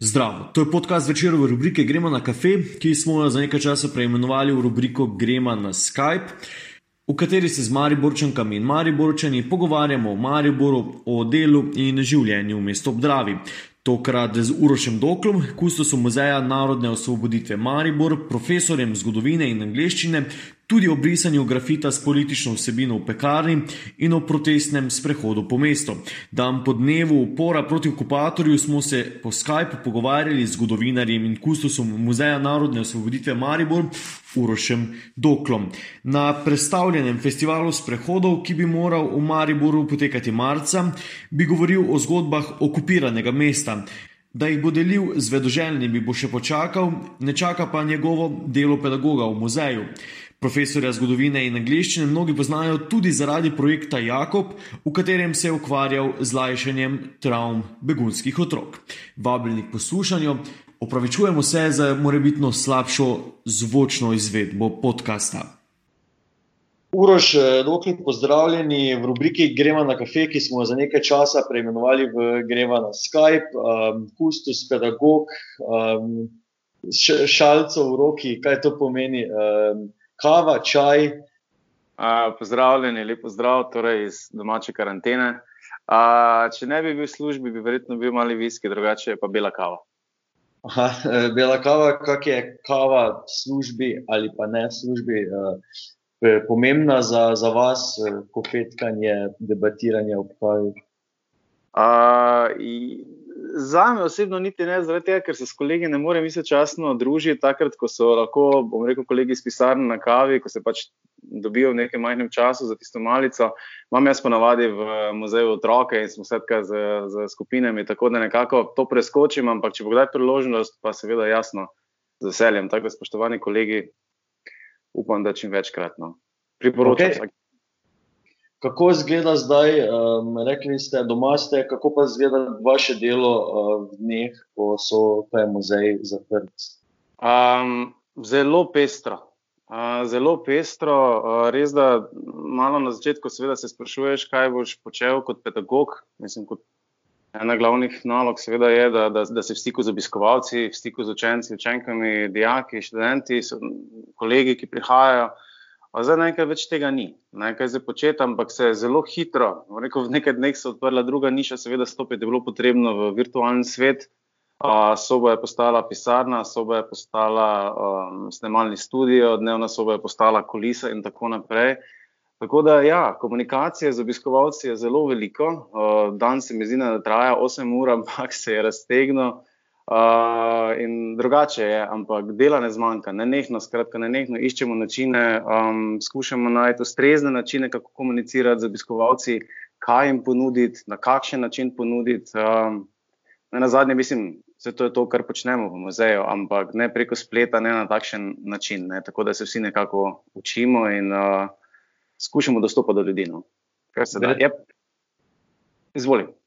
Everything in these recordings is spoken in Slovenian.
Zdravo, to je podcast večerove rubrike Gremo na kafe, ki smo jo za nekaj časa preimenovali v rubriko Gremo na Skype, v kateri se z Mariborčankami in Mariborčani pogovarjamo o Mariboru, o delu in življenju v mestu Obdravi. Tokrat z Urošem Doklom, kustosom Muzeja narodne osvoboditve Maribor, profesorjem zgodovine in angleščine, tudi o brisanju grafita s politično vsebino v pekarni in o protestnem sprehodu po mestu. Dan po dnevu upora proti okupatorju smo se po Skypu pogovarjali z zgodovinarjem in kustosom Muzeja narodne osvoboditve Maribor, Urošem Doklom. Na predstavljenem festivalu sprehodov, ki bi moral v Mariboru potekati marca, bi govoril o zgodbah okupiranega mesta. Da jih bo delil z vedoželjnimi, bo še počakal, ne čaka pa njegovo delo pedagoga v muzeju. Profesorja zgodovine in angliščine mnogi poznajo tudi zaradi projekta Jakob, v katerem se je ukvarjal z lajšanjem travm begunskih otrok. Vabljeni k poslušanju, opravičujemo se za morebitno slabšo zvočno izvedbo podcasta. Uroš, dokler pozdravljeni v rubriki Gremo na kafe, ki smo jo za nekaj časa preimenovali v Gremo na Skype, um, kustus, pedagog, um, šalco v roki, kaj to pomeni. Um, kava, čaj. Uh, pozdravljeni, lepo zdrav, torej iz domače karantene. Uh, če ne bi bil v službi, bi verjetno bil malo viski, drugače pa bela kava. Aha, e, bela kava, kak je kava v službi ali pa ne v službi, uh, pomembna za, za vas, ko petkanje, debatiranje ob kavi? Uh, Za me osebno niti ne, zaradi tega, ker se s kolegi ne morem istočasno družiti, takrat, ko so lahko, bom rekel, kolegi iz pisarne na kavi, ko se pač dobijo v nekem majhnem času za tisto malico. Imam jaz ponavadi v muzeju otroke in smo svetka z, z skupinami, tako da nekako to preskočim, ampak če bo kdaj priložnost, pa seveda jasno, z veseljem. Tako da, spoštovani kolegi, upam, da čim večkrat. No. Priporočam. Okay kako izgleda zdaj, um, rekli ste, doma ste, kako pa izgleda vaše delo uh, v dneh, ko so te muzeji zaprti? Um, zelo pestro. Uh, zelo pestro, uh, res da malo na začetku seveda se sprašuješ, kaj boš počel kot pedagog. Mislim, kot ena glavnih nalog seveda je, da, da, da si v stiku z obiskovalci, v stiku z učenci, učenkami, dijaki, študenti, kolegi, ki prihajajo. Zdaj nekaj več tega ni, nekaj zdaj početi, ampak se je zelo hitro. Rekel, v nekaj dneh se je odprla druga niša, seveda stopiti je bilo potrebno v virtualni svet. Uh, soba je postala pisarna, soba je postala um, snemalni studio, dnevna soba je postala kulisa in tako naprej. Tako da, ja, komunikacije z obiskovalci je zelo veliko. Uh, dan se mi zdi, da traja 8 ur, ampak se je raztegnil. Uh, in drugače je, ampak dela ne zmanjka, ne nehno, skratka, ne nehno iščemo načine, um, skušamo najti ustrezne načine, kako komunicirati z obiskovalci, kaj jim ponuditi, na kakšen način ponuditi. Um, na zadnje, mislim, vse to je to, kar počnemo v muzeju, ampak ne preko spleta, ne na takšen način, ne, tako da se vsi nekako učimo in uh, skušamo dostopati do ljudi. No. Kar se da, je. Izvolite.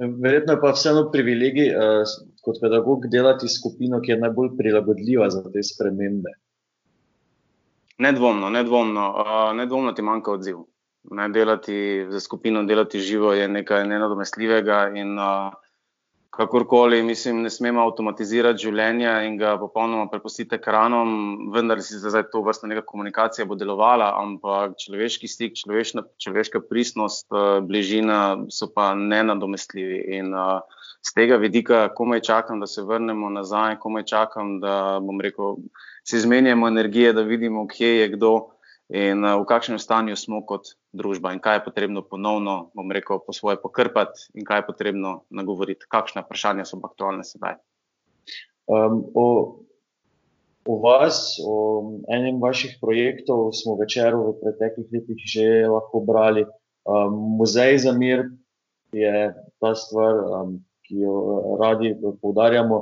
Verjetno je pa vseeno privilegij uh, kot pedagog delati skupino, ki je najbolj prilagodljiva za te spremembe. Nedvomno, nedvomno, uh, nedvomno ti manjka odziv. Ne delati za skupino, delati živo je nekaj nenadomestljivega in uh, kakorkoli, mislim, ne smemo avtomatizirati življenja in ga popolnoma prepustiti ekranom, vendar si zdaj to vrsta neka komunikacija bo delovala, ampak človeški stik, človešna, človeška pristnost, uh, bližina so pa nenadomestljivi. In uh, z tega vidika, komaj čakam, da se vrnemo nazaj, komaj čakam, da bom rekel, si izmenjamo energije, da vidimo, kje je kdo in uh, v kakšnem stanju smo kot družba, in kaj je potrebno ponovno, bom rekel, po svoje pokrpati, in kaj je potrebno nagovoriti, kakšne vprašanja so aktualne sedaj. Um, o, o vas, o enem vaših projektov, smo večer v preteklih letih že lahko brali. Um, Muzej za mir je ta stvar, um, ki jo radi poudarjamo.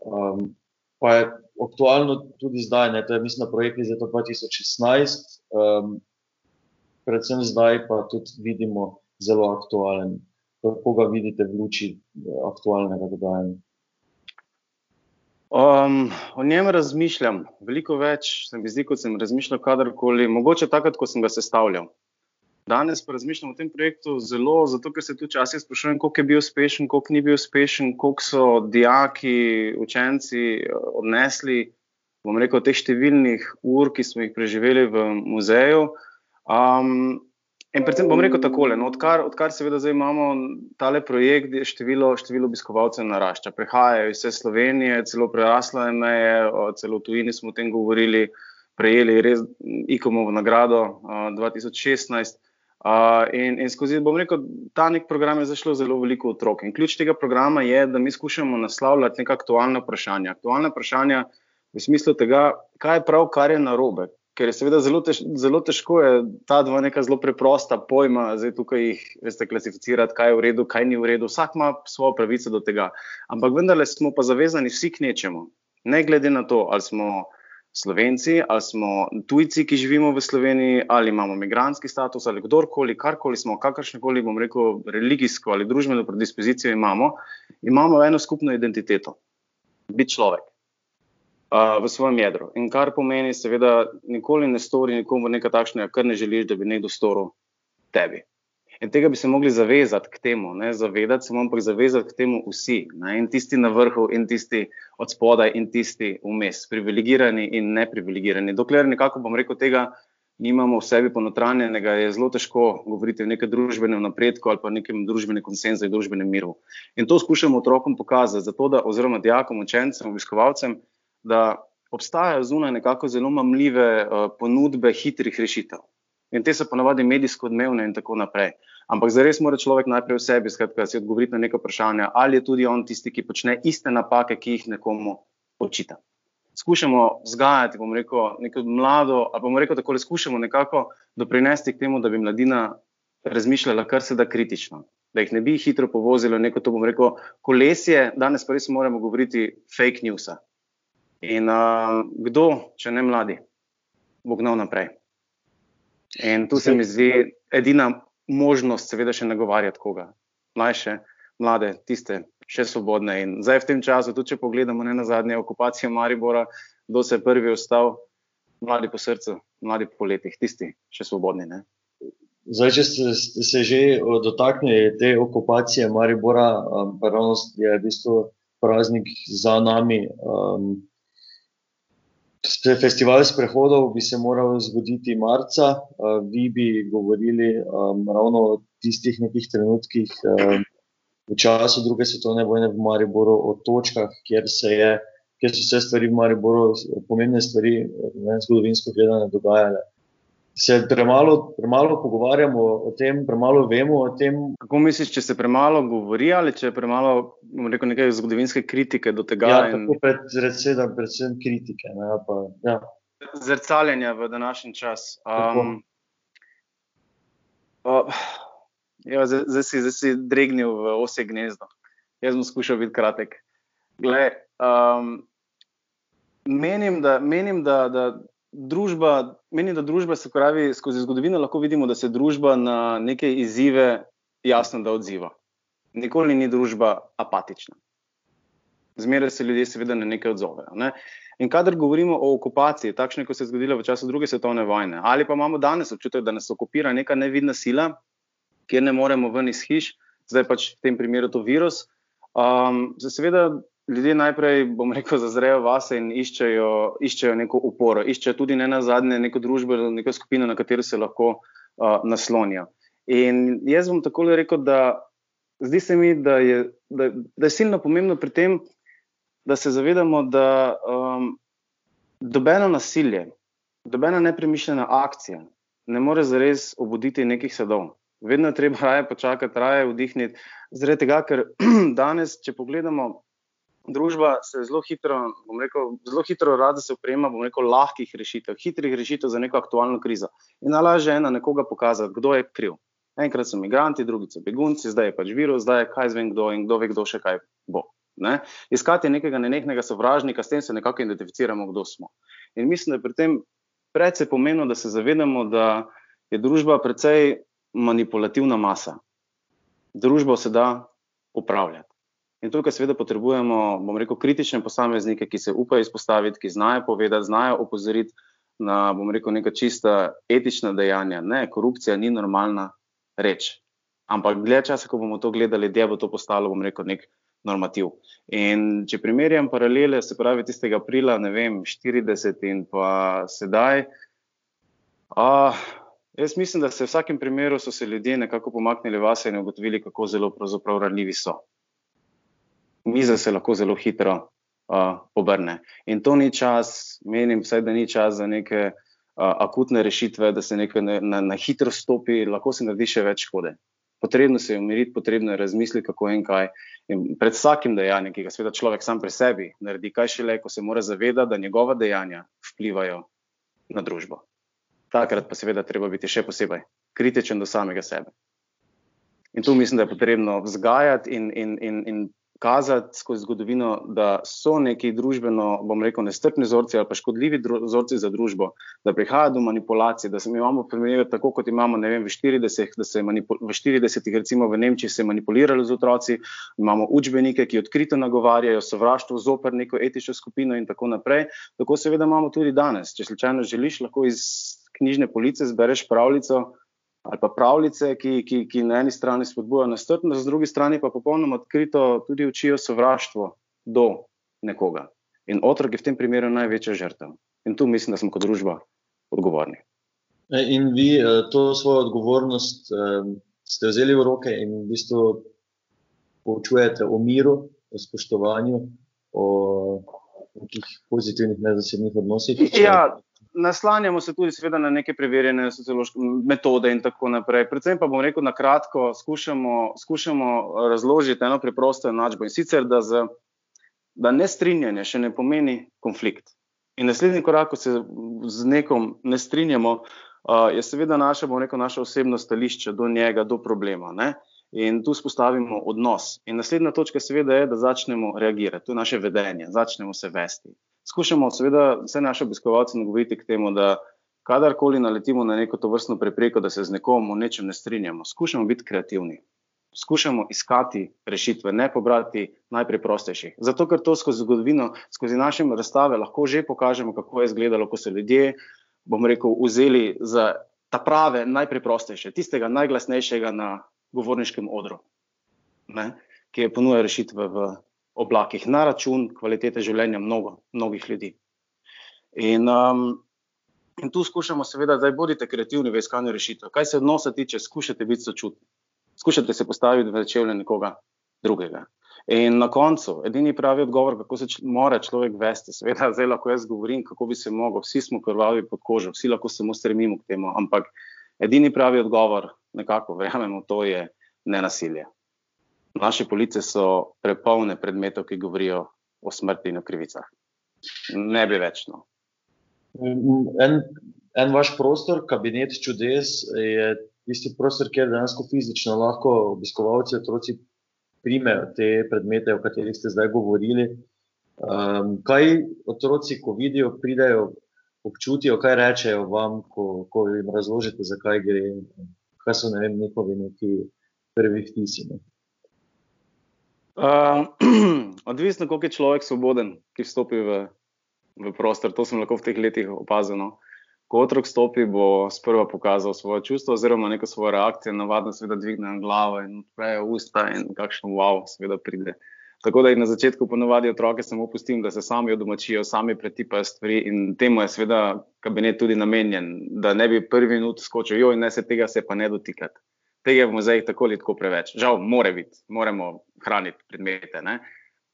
Um, pa je aktualno tudi zdaj, ne, to je mislim, projekt iz leta 2016, um, predvsem zdaj pa tudi vidimo zelo aktualen. Kako ga vidite v luči eh, aktualnega dogajanja? Um, o njem razmišljam veliko več, se mi zdi, kot sem razmišljal kadarkoli, mogoče takrat, ko sem ga sestavljal. Danes pa razmišljam o tem projektu zelo, zato ker se tu včasih sprašujem, koliko je bil uspešen, koliko ni bil uspešen, koliko so dijaki, učenci eh, odnesli, bom rekel, teh številnih ur, ki smo jih preživeli v muzeju. Um, in predvsem bom rekel takole, no, odkar, odkar seveda zdaj imamo tale projekt, število, število obiskovalcev narašča. Prihajajo iz vse Slovenije, celo preraslo je meje, celo v tujini smo o tem govorili, prejeli res ikomovo nagrado uh, 2016. Uh, in, in skozi, bom rekel, ta nek program je zašlo zelo veliko otrok. In ključ tega programa je, da mi skušamo naslavljati neka aktualna vprašanja. Aktualna vprašanja v smislu tega, kaj je prav, kar je narobe. Ker je seveda zelo, tež, zelo težko je ta dva neka zelo preprosta pojma, zdaj tukaj jih veste klasificirati, kaj je v redu, kaj ni v redu. Vsak ima svojo pravico do tega. Ampak vendarle smo pa zavezani vsi k nečemu. Ne glede na to, ali smo. Slovenci, ali smo tujci, ki živimo v Sloveniji, ali imamo imigranski status, ali kdorkoli, karkoli smo, kakršnekoli, bom rekel, religijsko ali družbeno predispozicijo imamo, imamo eno skupno identiteto, biti človek v svojem jedru. In kar pomeni, seveda, nikoli ne stori nikomu nekaj takšnega, kar ne želiš, da bi nekdo storil tebi. In tega bi se mogli zavezati k temu, ne zavedati se, ampak zavezati k temu vsi. Ne? In tisti na vrhu, in tisti od spodaj, in tisti vmes, privilegirani in neprivilegirani. Dokler nekako bom rekel tega, nimamo v sebi ponotranjenega, je zelo težko govoriti o nekem družbenem napredku ali pa nekem družbenem konsenzu in družbenem miru. In to skušamo otrokom pokazati, zato da, oziroma dijakom, učencem, obiskovalcem, da obstajajo zunaj nekako zelo mamljive uh, ponudbe hitrih rešitev. In te so ponavadi medijsko odmevne in tako naprej. Ampak zares mora človek najprej v sebi skratka, si odgovoriti na neko vprašanje, ali je tudi on tisti, ki počne iste napake, ki jih nekomu očita. Skušamo vzgajati, bomo rekel, neko mlado, ali bomo rekel tako, skušamo nekako doprinesti k temu, da bi mladina razmišljala kar se da kritično, da jih ne bi hitro povozilo neko, to bomo rekel, kolesje, danes pa res moramo govoriti fake news. In uh, kdo, če ne mladi, bo gnal naprej. In tu se mi zdi edina možnost, seveda, še nagovarjati koga, mlajše, mlade, tiste, še svobodne. In zdaj v tem času, tudi če pogledamo ne na zadnje okupacije Maribora, kdo se je prvi ostal, mladi po srcu, mladi po letih, tisti, še svobodni. Ne? Zdaj, če ste, ste se že dotaknili te okupacije Maribora, um, je v bistvu praznik za nami. Um, Festival sprehodov bi se moral zgoditi marca, vi bi govorili um, ravno o tistih nekih trenutkih um, v času druge svetovne vojne v Mariboru, o točkah, kjer, je, kjer so se stvari v Mariboru, pomembne stvari, ne, zgodovinsko gledane, dogajale se premalo, premalo pogovarjamo o tem, premalo vemo o tem. Kako misliš, če se premalo govori ali če je premalo rekel, nekaj zgodovinske kritike do tega? Ja, in... pred, predvsem, predvsem kritike. Ne, pa, ja. Zrcaljenja v današnji čas. Um, uh, ja, zdaj, zdaj, si, zdaj si dregnil v ose gnezdo. Jaz sem skušal biti kratek. Gle, um, menim, da, menim da, da družba, meni, da družba se pravi, skozi zgodovino lahko vidimo, da se družba na neke izzive jasno da odziva. Nikoli ni družba apatična. Zmeraj se ljudje seveda na nekaj odzovejo. Ne? In kadar govorimo o okupaciji, takšne, kot se je zgodila v času druge svetovne vojne, ali pa imamo danes občutek, da nas okupira neka nevidna sila, kjer ne moremo ven iz hiš, zdaj pač v tem primeru to virus, um, seveda ljudje najprej, bom rekel, zazrejo vase in iščejo, iščejo neko uporo, iščejo tudi ne na zadnje neko družbo, neko skupino, na katero se lahko uh, naslonijo. In jaz bom tako rekel, da zdi se mi, da je, da, da je silno pomembno pri tem, da se zavedamo, da um, dobeno nasilje, dobena nepremišljena akcija ne more zares obuditi nekih sadov. Vedno je treba raje počakati, raje vdihniti. Zaradi tega, ker danes, če pogledamo, družba se zelo hitro, rekel, zelo hitro rada se uprema, bom rekel, lahkih rešitev, hitrih rešitev za neko aktualno krizo. In nalaže ena nekoga pokazati, kdo je kriv. Enkrat so imigranti, drugi so begunci, zdaj je pač virus, zdaj je kaj zvem kdo in kdo ve, kdo še kaj bo. Ne? Iskati nekega nenehnega sovražnika, s tem se nekako identificiramo, kdo smo. In mislim, da je pri tem predvsej pomembno, da se zavedamo, da je družba precej manipulativna masa. Družbo se da upravljati. In tukaj seveda potrebujemo, bom rekel, kritične posameznike, ki se upajo izpostaviti, ki znajo povedati, znajo opozoriti, na, bom rekel, neka čista etična dejanja. Ne, korupcija ni normalna reč. Ampak dlje časa, ko bomo to gledali, da bo to postalo, bom rekel, nek normativ. In če primerjam paralele, se pravi tistega aprila, ne vem, 40 in pa sedaj. Uh, jaz mislim, da se v vsakem primeru so se ljudje nekako pomaknili vase in ugotovili, kako zelo pravzaprav ranljivi so. Miza se lahko zelo hitro uh, obrne. In to ni čas, menim, vsaj da ni čas za neke uh, akutne rešitve, da se nekaj na, na, na hitro stopi, lahko se naredi še več škode potrebno se je umiriti, potrebno je razmisliti, kako in kaj. In pred vsakim dejanjem, ki ga seveda človek sam pri sebi naredi, kaj še le, ko se mora zavedati, da njegova dejanja vplivajo na družbo. Takrat pa seveda treba biti še posebej kritičen do samega sebe. In tu mislim, da je potrebno vzgajati in, in, in, in kazati skozi zgodovino, da so neki družbeno, bom rekel, nestrpni vzorci ali pa škodljivi vzorci za družbo, da prihaja do manipulacij, da se mi imamo primerjati tako, kot imamo vem, v 40-ih, da se v 40-ih, recimo v Nemčiji, se manipuliralo z otroci, imamo učbenike, ki odkrito nagovarjajo sovraštvo zoper neko etično skupino in tako naprej. Tako seveda imamo tudi danes. Če slučajno želiš, lahko iz knjižne police zbereš pravljico ali pa pravljice, ki, ki, ki na eni strani spodbujajo nastrpnost, na drugi strani pa popolnoma odkrito tudi učijo sovraštvo do nekoga. In otrok je v tem primeru največja žrtev. In tu mislim, da smo kot družba odgovorni. In vi e, to svojo odgovornost e, ste vzeli v roke in v bistvu poučujete o miru, o spoštovanju, o nekih pozitivnih, nezasednih odnosih. Ja, naslanjamo se tudi na neke preverjene sociološke metode in tako naprej. Predvsem pa bom rekel na kratko, skušamo, skušamo razložiti eno preprosto enačbo in sicer, da, z, da ne strinjanje še ne pomeni konflikt. In naslednji korak, ko se z nekom ne strinjamo, uh, je seveda naša, bom rekel, naša osebno stališče do njega, do problema. Ne? In tu spostavimo odnos. In naslednja točka, seveda, je, da začnemo reagirati, to je naše vedenje, začnemo se vesti skušamo seveda vse naše obiskovalce nagovoriti k temu, da kadarkoli naletimo na neko to vrstno prepreko, da se z nekom o nečem ne strinjamo, skušamo biti kreativni. Skušamo iskati rešitve, ne pobrati najpreprostejših. Zato, ker to skozi zgodovino, skozi naše razstave lahko že pokažemo, kako je izgledalo, ko so ljudje, bom rekel, vzeli za ta prave, najpreprostejše, tistega najglasnejšega na govorniškem odru, ne, ki je ponujal rešitve v oblakih na račun kvalitete življenja mnogo, mnogih ljudi. In, um, in tu skušamo, seveda, da bodite kreativni v iskanju rešitev. Kaj se odnosa tiče, skušajte biti sočutni, skušajte se postaviti v čevlje nekoga drugega. In na koncu, edini pravi odgovor, kako se mora človek vesti, seveda, zdaj lahko jaz govorim, kako bi se mogel, vsi smo krvavi pod kožo, vsi lahko samo stremimo k temu, ampak edini pravi odgovor, nekako verjamemo, to je nenasilje. Naše police so prepolne predmetov, ki govorijo o smrti in o krivicah. Ne bi več. No. En, en vaš prostor, kabinet čudes, je tisti prostor, kjer dejansko fizično lahko obiskovalci, otroci primejo te predmete, o katerih ste zdaj govorili. Um, kaj otroci, ko vidijo, pridejo, občutijo, kaj rečejo vam, ko, ko jim razložite, zakaj gre, kaj so ne vem, njihovi neki prvi vtisi. Ne? Uh, odvisno, koliko je človek svoboden, ki vstopi v, v prostor. To sem lahko v teh letih opazil. No. Ko otrok stopi, bo sprva pokazal svoje čustvo, oziroma neko svojo reakcijo, navadno seveda dvigne glavo in odpre usta in kakšno wow, seveda pride. Tako da jih na začetku ponovadi otroke samo pustim, da se sami odomačijo, sami pretipajo stvari in temu je seveda kabinet tudi namenjen, da ne bi prvi minut skočil, jo in ne se tega se pa ne dotikati tega v muzejih tako ali tako preveč. Žal, mora biti, moramo hraniti predmete. Ne?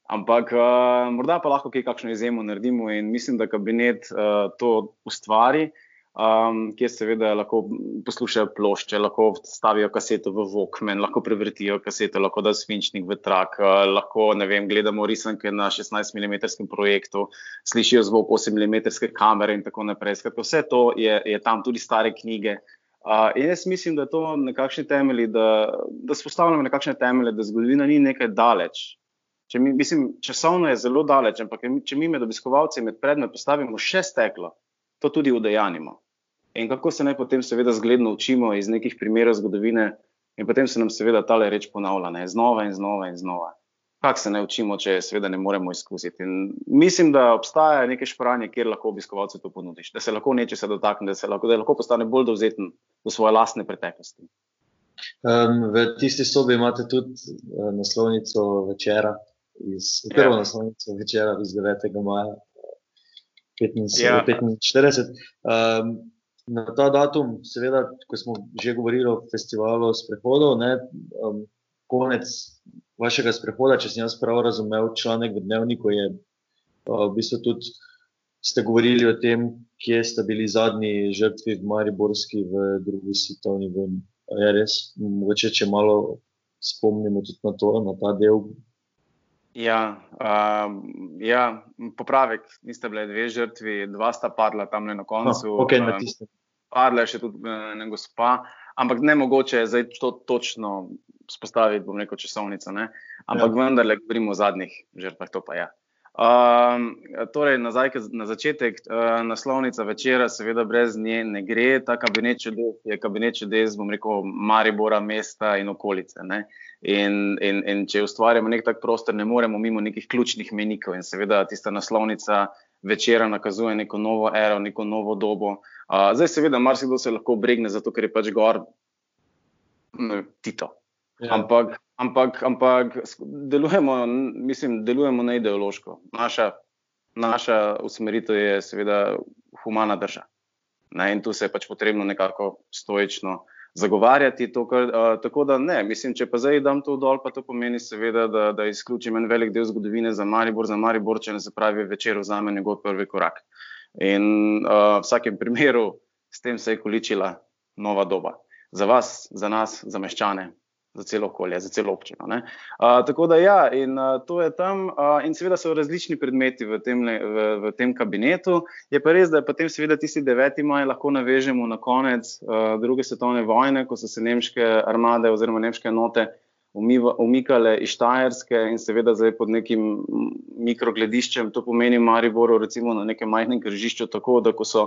Ampak uh, morda pa lahko kaj kakšno izjemo naredimo in mislim, da kabinet uh, to ustvari, um, kjer seveda lahko poslušajo plošče, lahko stavijo kaseto v Vokmen, lahko prevrtijo kaseto, lahko da svinčnik v trak, uh, lahko vem, gledamo risanke na 16 mm projektu, slišijo zvok 8 mm kamere in tako naprej. Skratka, vse to je, je tam, tudi stare knjige. Uh, jaz mislim, da je to nekakšni temelji, da, da spostavljamo nekakšne temelje, da zgodovina ni nekaj daleč. Če mi, mislim, časovno je zelo daleč, ampak če mi med obiskovalci med predmet postavimo še steklo, to tudi udejanimo. In kako se naj potem, seveda, zgledno učimo iz nekih primerov zgodovine, in potem se nam, seveda, ta reč ponavlja, ne, znova in znova in znova. Kako se ne učimo, če seveda ne moremo izkusiti. In mislim, da obstaja nekaj špranje, kjer lahko obiskovalce to ponudiš, da se lahko nečesa dotakne, da se lahko, da lahko postane bolj dovzeten v svoje lastne preteklosti. Um, v tisti sobi imate tudi uh, naslovnico večera, iz, prvo ja. naslovnico večera iz 9. maja 1945. Ja. Um, na ta datum, seveda, ko smo že govorili o festivalu sprehodov, ne, um, konec vašega sprehoda, če sem jaz prav razumel, članek v dnevniku je v bistvu tudi. Ste govorili o tem, kje ste bili zadnji žrtvi v Mariborski v drugi svetovni vojni. Je res, mogoče če malo spomnimo tudi na to, na ta del. Ja, uh, ja popravek, niste bili dve žrtvi, dva sta padla tam na koncu. No, okay, na uh, padla je še tudi ena gospa, ampak ne mogoče je zdaj to točno spostaviti, bom rekel, časovnico. Ne? Ampak ja. vendarle govorimo o zadnjih žrtvah, to pa je. Ja. Um, torej, nazaj, na začetek uh, naslovnica večera, seveda, brez nje ne gre. Ta kabinet čudes je kabinet čudes, bom rekel, Maribora, mesta in okolice. In, in, in če ustvarjamo nek tak prostor, ne moremo mimo nekih ključnih menikov. In seveda, tista naslovnica večera nakazuje neko novo ero, neko novo dobo. Uh, zdaj, seveda, marsikdo se lahko obregne, zato ker je pač gor Tito. Ja. Ampak, ampak, ampak delujemo, mislim, delujemo na ideološko. Naša, naša usmeritev je seveda humana drža. Ne? In tu se je pač potrebno nekako stoično zagovarjati. To, kar, uh, tako da ne, mislim, če pa zdaj dam to dol, pa to pomeni seveda, da, da izključim en velik del zgodovine za Maribor, za Maribor, če ne se pravi večer vzame njegov prvi korak. In uh, v vsakem primeru s tem se je količila nova doba. Za vas, za nas, za meščane, za celo okolje, za celo občino. Uh, tako da ja, in uh, to je tam, uh, in seveda so različni predmeti v tem, v, v tem kabinetu. Je pa res, da je potem seveda tisti 9. maj lahko navežemo na konec uh, druge svetovne vojne, ko so se nemške armade oziroma nemške enote. Umikale iz Štajerske in seveda zdaj pod nekim mikroglediščem, to pomeni Mariboru, recimo na nekem majhnem križišču, tako da ko so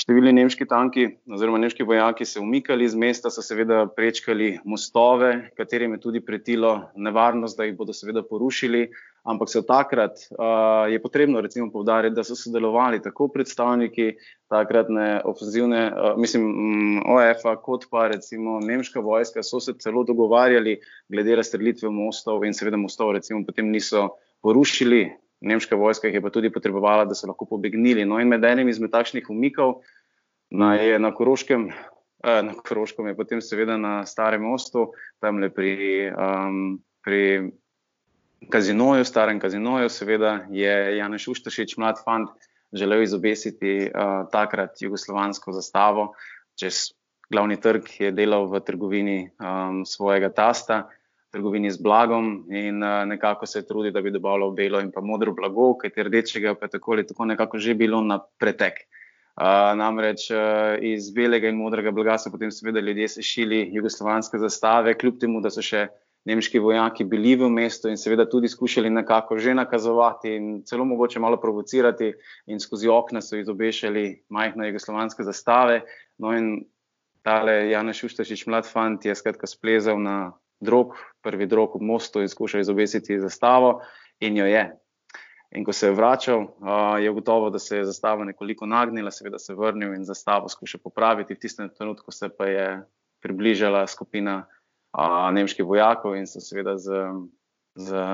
Številni nemški tanki oziroma nemški vojaki se umikali iz mesta, so seveda prečkali mostove, katerim je tudi pretilo nevarnost, da jih bodo seveda porušili. Ampak se od takrat uh, je potrebno recimo povdariti, da so sodelovali tako predstavniki takratne ofenzivne, uh, mislim, um, OEF-a, kot pa recimo nemška vojska, so se celo dogovarjali glede razstrelitve mostov in seveda mostov recimo potem niso porušili, nemška vojska jih je pa tudi potrebovala, da so lahko pobegnili. No, in med enim izmed takšnih umikov na, na Koroškem, eh, na Koroškem je potem seveda na Starem mostu, tam le pri, um, pri kazinoju, starem kazinoju, seveda je Janeš Uštašič, mlad fant, želel izobesiti uh, takrat jugoslovansko zastavo čez glavni trg, je delal v trgovini um, svojega tasta trgovini z blagom in uh, nekako se trudi, da bi dobavljal belo in pa modro blago, ker je rdečega pa tako ali tako nekako že bilo na pretek. Uh, namreč uh, iz belega in modrega blaga so potem seveda ljudje sešili jugoslovanske zastave, kljub temu, da so še nemški vojaki bili v mestu in seveda tudi skušali nekako že nakazovati in celo mogoče malo provocirati in skozi okna so izobešali majhne jugoslovanske zastave. No in tale Janeš Uštašič, mlad fant, je skratka splezal na drog, prvi drog ob mostu in skušal izobesiti zastavo, in jo je. In ko se je vračal, uh, je gotovo, da se je zastava nekoliko nagnila, seveda se je vrnil in zastavo skušal popraviti. V tistem trenutku se pa je približala skupina uh, nemških vojakov in so seveda z, z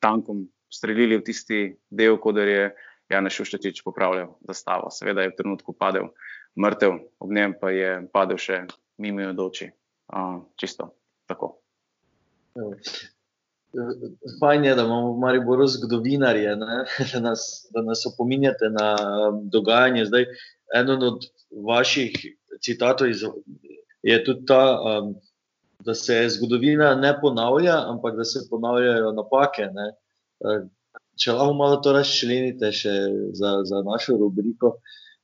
tankom streljili v tisti del, kot je Janeš Uštetič popravljal zastavo. Seveda je v trenutku padel mrtev, ob njem pa je padel še mimo oči. Uh, čisto tako. Fajn je, da imamo v Mariboru zgodovinarje, da nas, nas opominjate na um, dogajanje. Zdaj, eden od vaših citatov je tudi ta, um, da se zgodovina ne ponavlja, ampak da se ponavljajo napake. Ne? Uh, če lahko malo to razčlenite še za, za našo rubriko,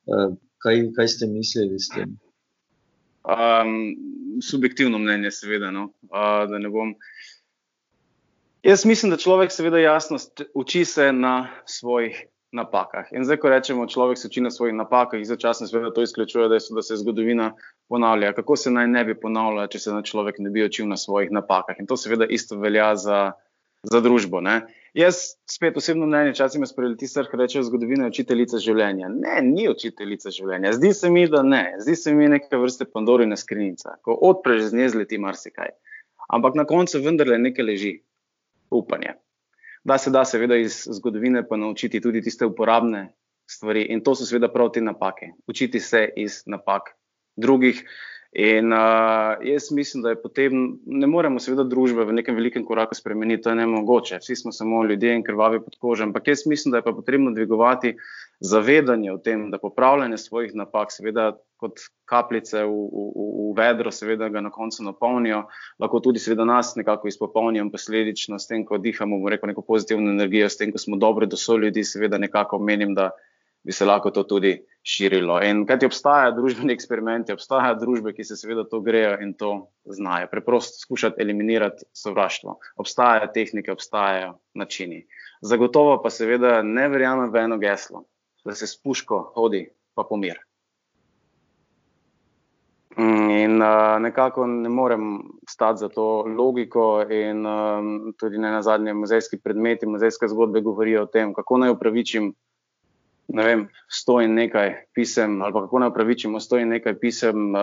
uh, kaj, kaj ste mislili s tem? Um, subjektivno mnenje, seveda. No? Uh, Jaz mislim, da človek seveda jasno uči se na svojih napakah. In zdaj, ko rečemo, človek se uči na svojih napakah, istočasno seveda to izključuje, da, da se zgodovina ponavlja. Kako se naj ne bi ponavljala, če se človek ne bi učil na svojih napakah? In to seveda isto velja za, za družbo. Ne? Jaz spet osebno mnenje, včasih me sprejeli tisti, ki rečejo, zgodovina je učiteljica življenja. Ne, ni učiteljica življenja. Zdi se mi, da ne. Zdi se mi neka vrste Pandorina skrinjica, ko odpreš z nje zleti marsikaj. Ampak na koncu vendarle nekaj leži, upanje. Da se da seveda iz zgodovine pa naučiti tudi tiste uporabne stvari in to so seveda prav te napake. Učiti se iz napak drugih. In uh, jaz mislim, da je potem, ne moremo seveda družbe v nekem velikem koraku spremeniti, to je ne mogoče. Vsi smo samo ljudje in krvavi pod kožo. Ampak jaz mislim, da je pa potrebno dvigovati zavedanje o tem, da popravljanje svojih napak, seveda kot kapljice v, v, v vedro, seveda ga na koncu napolnijo, lahko tudi seveda nas nekako izpopolnijo in posledično s tem, ko dihamo, bomo rekel, neko pozitivno energijo, s tem, ko smo dobri do so ljudi, seveda nekako menim, da bi se lahko to tudi širilo. In kaj ti obstaja, družbeni eksperimenti, obstaja družbe, ki se seveda to grejo in to znajo. Preprosto skušati eliminirati sovraštvo. Obstajajo tehnike, obstajajo načini. Zagotovo pa seveda ne verjamem v eno geslo, da se spuško hodi pa pomir. In uh, nekako ne morem stati za to logiko, in um, tudi ne na zadnje muzejski predmeti, muzejske zgodbe govorijo o tem, kako naj upravičim ne vem, sto in nekaj pisem, ali kako naj upravičimo, sto in nekaj pisem uh,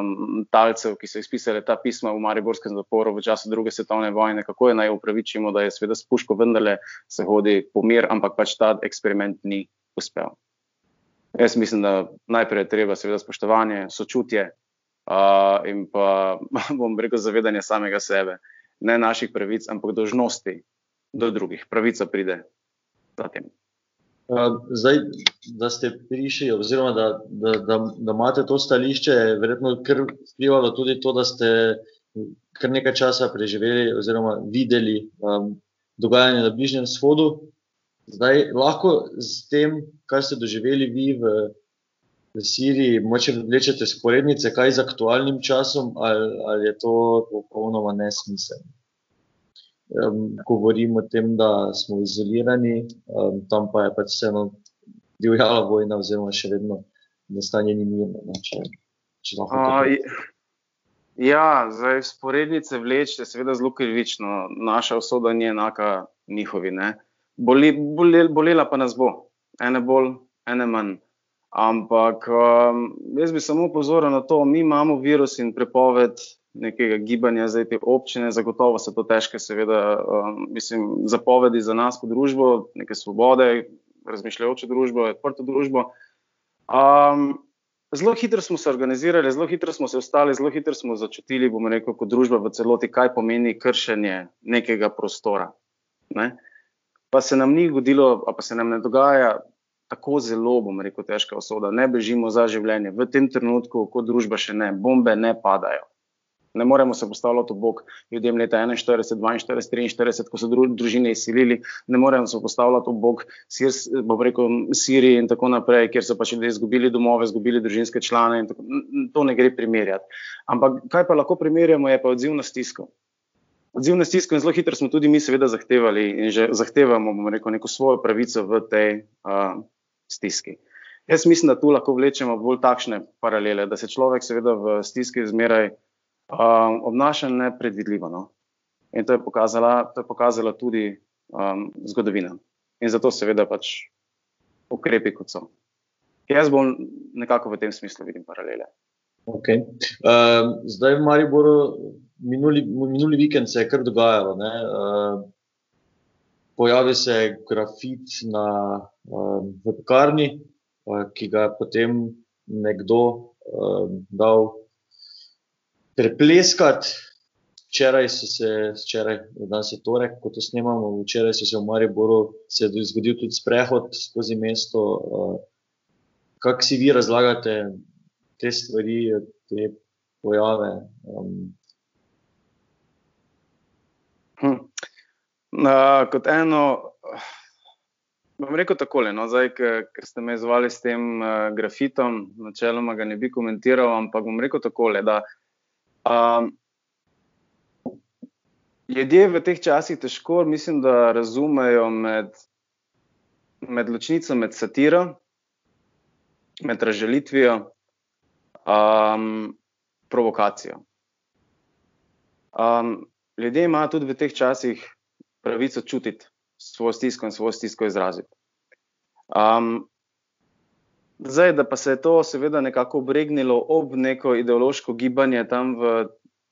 um, talcev, ki so izpisali ta pisma v Mariborskem zaporu v času druge svetovne vojne, kako je naj upravičimo, da je sveda spuško vendarle se hodi po mir, ampak pač ta eksperiment ni uspel. Jaz mislim, da najprej je treba seveda spoštovanje, sočutje uh, in pa bom rekel zavedanje samega sebe, ne naših pravic, ampak dožnosti do drugih. Pravica pride zatem. Zdaj, da ste prišli, oziroma da, da, da, da imate to stališče, je verjetno kar vplivalo tudi to, da ste kar nekaj časa preživeli oziroma videli um, dogajanje na Bližnjem shodu. Zdaj, lahko z tem, kar ste doživeli vi v, v Siriji, moče vlečete sporednice, kaj z aktualnim časom, ali, ali je to popolnoma nesmiselno um, govorim o tem, da smo izolirani, um, tam pa je pač vseeno divjala vojna, oziroma še vedno stanje ni mirno. Ne, če, če ja, zdaj sporednice vleče, seveda zelo krivično, naša usoda ni enaka njihovi. Boli, boli, bolela pa nas bo, ene bolj, ene manj. Ampak um, jaz bi samo pozoril na to, mi imamo virus in prepoved nekega gibanja za te občine, zagotovo so to težke, seveda, um, mislim, zapovedi za nas kot družbo, neke svobode, razmišljajoče družbo, odprto družbo. Um, zelo hitro smo se organizirali, zelo hitro smo se ostali, zelo hitro smo začutili, bomo rekel, kot družba v celoti, kaj pomeni kršenje nekega prostora. Ne? Pa se nam ni godilo, pa se nam ne dogaja. Tako zelo, bomo rekel, težka osoda. Ne bežimo za življenje. V tem trenutku, kot družba, še ne, bombe ne padajo. Ne moremo se postavljati v bok ljudem leta 41, 42, 43, ko so družine izsilili, ne moremo se postavljati v bok Siriji in tako naprej, kjer so pač ljudje izgubili domove, izgubili družinske člane. Tako, to ne gre primerjati. Ampak kaj pa lahko primerjamo, je pa odziv na stisko. Odziv na stisko in zelo hitro smo tudi mi, seveda, zahtevali in že zahtevamo, rekel, neko svojo pravico v tej uh, stiski. Jaz mislim, da tu lahko vlečemo bolj takšne paralele, da se človek, seveda, v stiski zmeraj um, obnaša nepredvidljivo. No? In to je, pokazala, to je pokazala tudi um, zgodovina. In zato, seveda, pač ukrepi kot so. Jaz bom nekako v tem smislu vidim paralele. Okay. Uh, zdaj, v Mariboru, minuli, minuli vikend se je kar dogajalo. Uh, pojavi se grafit na uh, pekarni, uh, ki ga je potem nekdo uh, dal prepleskati. Včeraj so se, včeraj, danes je torek, ko to snemamo, včeraj so se v Mariboru zgodil tudi sprehod skozi mesto. Uh, Kako si vi razlagate te stvari, te pojave? Um, hm. uh, kot eno, bom rekel takole, no, zdaj, ker ste me izvali s tem uh, grafitom, načeloma ga ne bi komentiral, ampak bom rekel takole. Da, uh, Um, ljudje v teh časih težko, mislim, da razumejo med, med ločnico, med satiro, med razželitvijo, um, provokacijo. Um, ljudje imajo tudi v teh časih pravico čutiti svojo stisko in svojo stisko izraziti. Um, zdaj, da pa se je to seveda nekako obregnilo ob neko ideološko gibanje tam v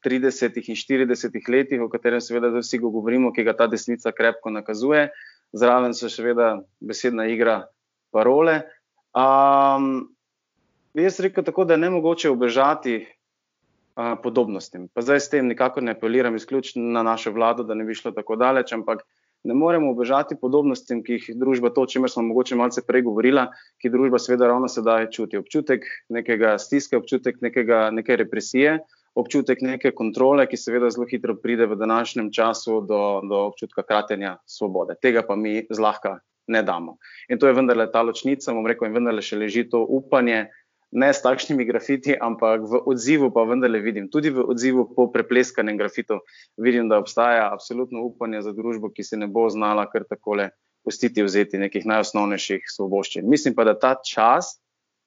30 in 40 letih, o katerem seveda vsi govorimo, ki ga ta desnica krepko nakazuje, zraven so seveda besedna igra parole. Um, jaz rekel tako, da je ne mogoče obežati uh, podobnostim. Pa zdaj s tem nikakor ne apeliram izključno na našo vlado, da ne bi šlo tako daleč, ampak ne moremo obežati podobnostim, ki jih družba, to, o čemer smo mogoče malce prej govorila, ki družba seveda ravno sedaj čuti. Občutek nekega stiske, občutek nekega, neke represije, občutek neke kontrole, ki seveda zelo hitro pride v današnjem času do, do občutka kratenja svobode. Tega pa mi zlahka ne damo. In to je vendarle ta ločnica, bom rekel, in vendarle še leži to upanje, ne s takšnimi grafiti, ampak v odzivu pa vendarle vidim, tudi v odzivu po prepleskanem grafitu, vidim, da obstaja absolutno upanje za družbo, ki se ne bo znala kar takole pustiti vzeti nekih najosnovnejših svoboščin. Mislim pa, da ta čas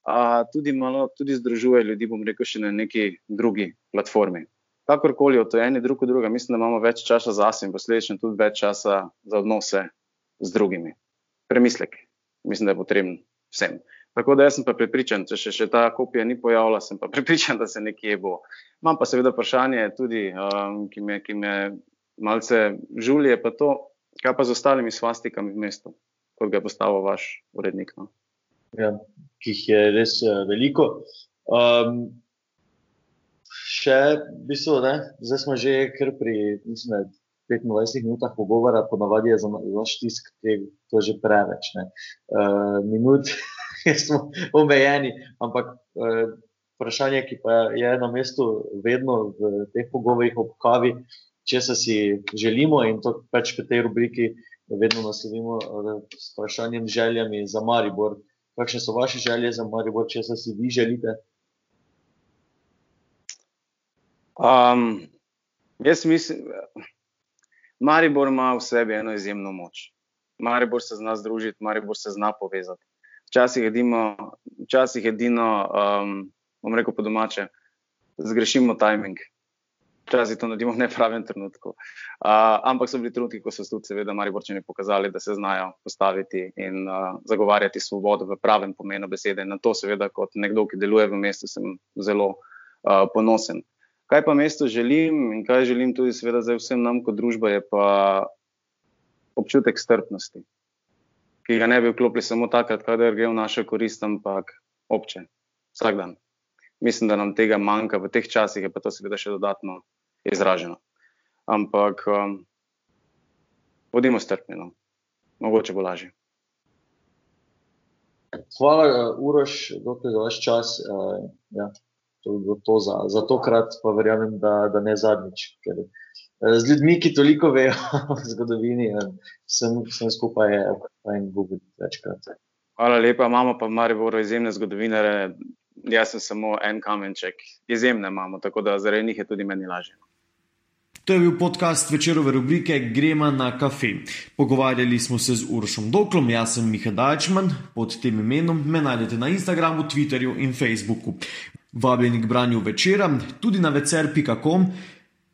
a, tudi malo tudi združuje ljudi, bom rekel, še na neki drugi platformi. Kakorkoli to eni, drug od druga, mislim, da imamo več časa za sebe in posledično tudi več časa za odnose z drugimi. Premislek, mislim, da je potreben vsem. Tako da jaz sem pa pripričan, če še, še ta kopija ni pojavila, sem pa pripričan, da se nekje bo. Imam pa seveda vprašanje, tudi, um, ki, me, ki me malce žulje, pa to, kaj pa z ostalimi svastikami v mestu, kot ga je postavil vaš urednik. No? Ja, ki jih je res uh, veliko. Um, še, v bistvu, ne, zdaj smo že kar pri, mislim, 25 minutah pogovora, ponavadi je za naš tisk, to je že preveč. Uh, minut. smo omejeni. Ampak eh, vprašanje, ki pa je na mestu vedno v teh pogovorih ob kavi, če se si želimo in to pač v tej rubriki vedno naslovimo eh, s vprašanjem željami za Maribor. Kakšne so vaše želje za Maribor, če se si vi želite? Um, jaz mislim, Maribor ima v sebi eno izjemno moč. Maribor se zna združiti, Maribor se zna povezati včasih edino, včasih edino um, bom rekel po domače, zgrešimo timing. Včasih to naredimo v nepravem trenutku. Uh, ampak so bili trenutki, ko so se tudi, seveda, mari borčani pokazali, da se znajo postaviti in uh, zagovarjati svobodo v pravem pomenu besede. Na to, seveda, kot nekdo, ki deluje v mestu, sem zelo uh, ponosen. Kaj pa mesto želim in kaj želim tudi, seveda, zdaj vsem nam kot družba, je pa občutek strpnosti ki ga ne bi vklopili samo takrat, kadar gre v našo korist, ampak obče, vsak dan. Mislim, da nam tega manjka v teh časih, je pa to seveda še dodatno izraženo. Ampak um, bodimo strpni, no. mogoče bo lažje. Hvala, uh, Uroš, za vaš čas. Uh, ja, to, to za, za tokrat, pa verjamem, da, da ne zadnjič. Ker, uh, z ljudmi, ki toliko vejo o zgodovini, sem, sem skupaj in govorim večkrat. Hvala lepa, imamo pa Maribor izjemne zgodovinare. Jaz sem samo en kamenček, izjemne imamo, tako da zaradi njih je tudi meni lažje. To je bil podcast večerove rubrike Gremo na kafe. Pogovarjali smo se z Uršom Doklom, jaz sem Miha Dajčman, pod tem imenom me najdete na Instagramu, Twitterju in Facebooku. Vabljeni k branju večera, tudi na vecer.com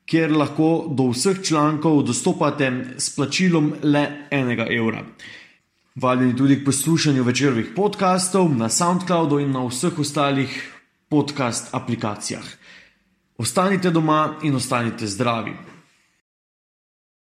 kjer lahko do vseh člankov dostopate s plačilom le enega evra. Vabljeni tudi k poslušanju večerovih podkastov na SoundCloudu in na vseh ostalih podcast aplikacijah. Ostanite doma in ostanite zdravi.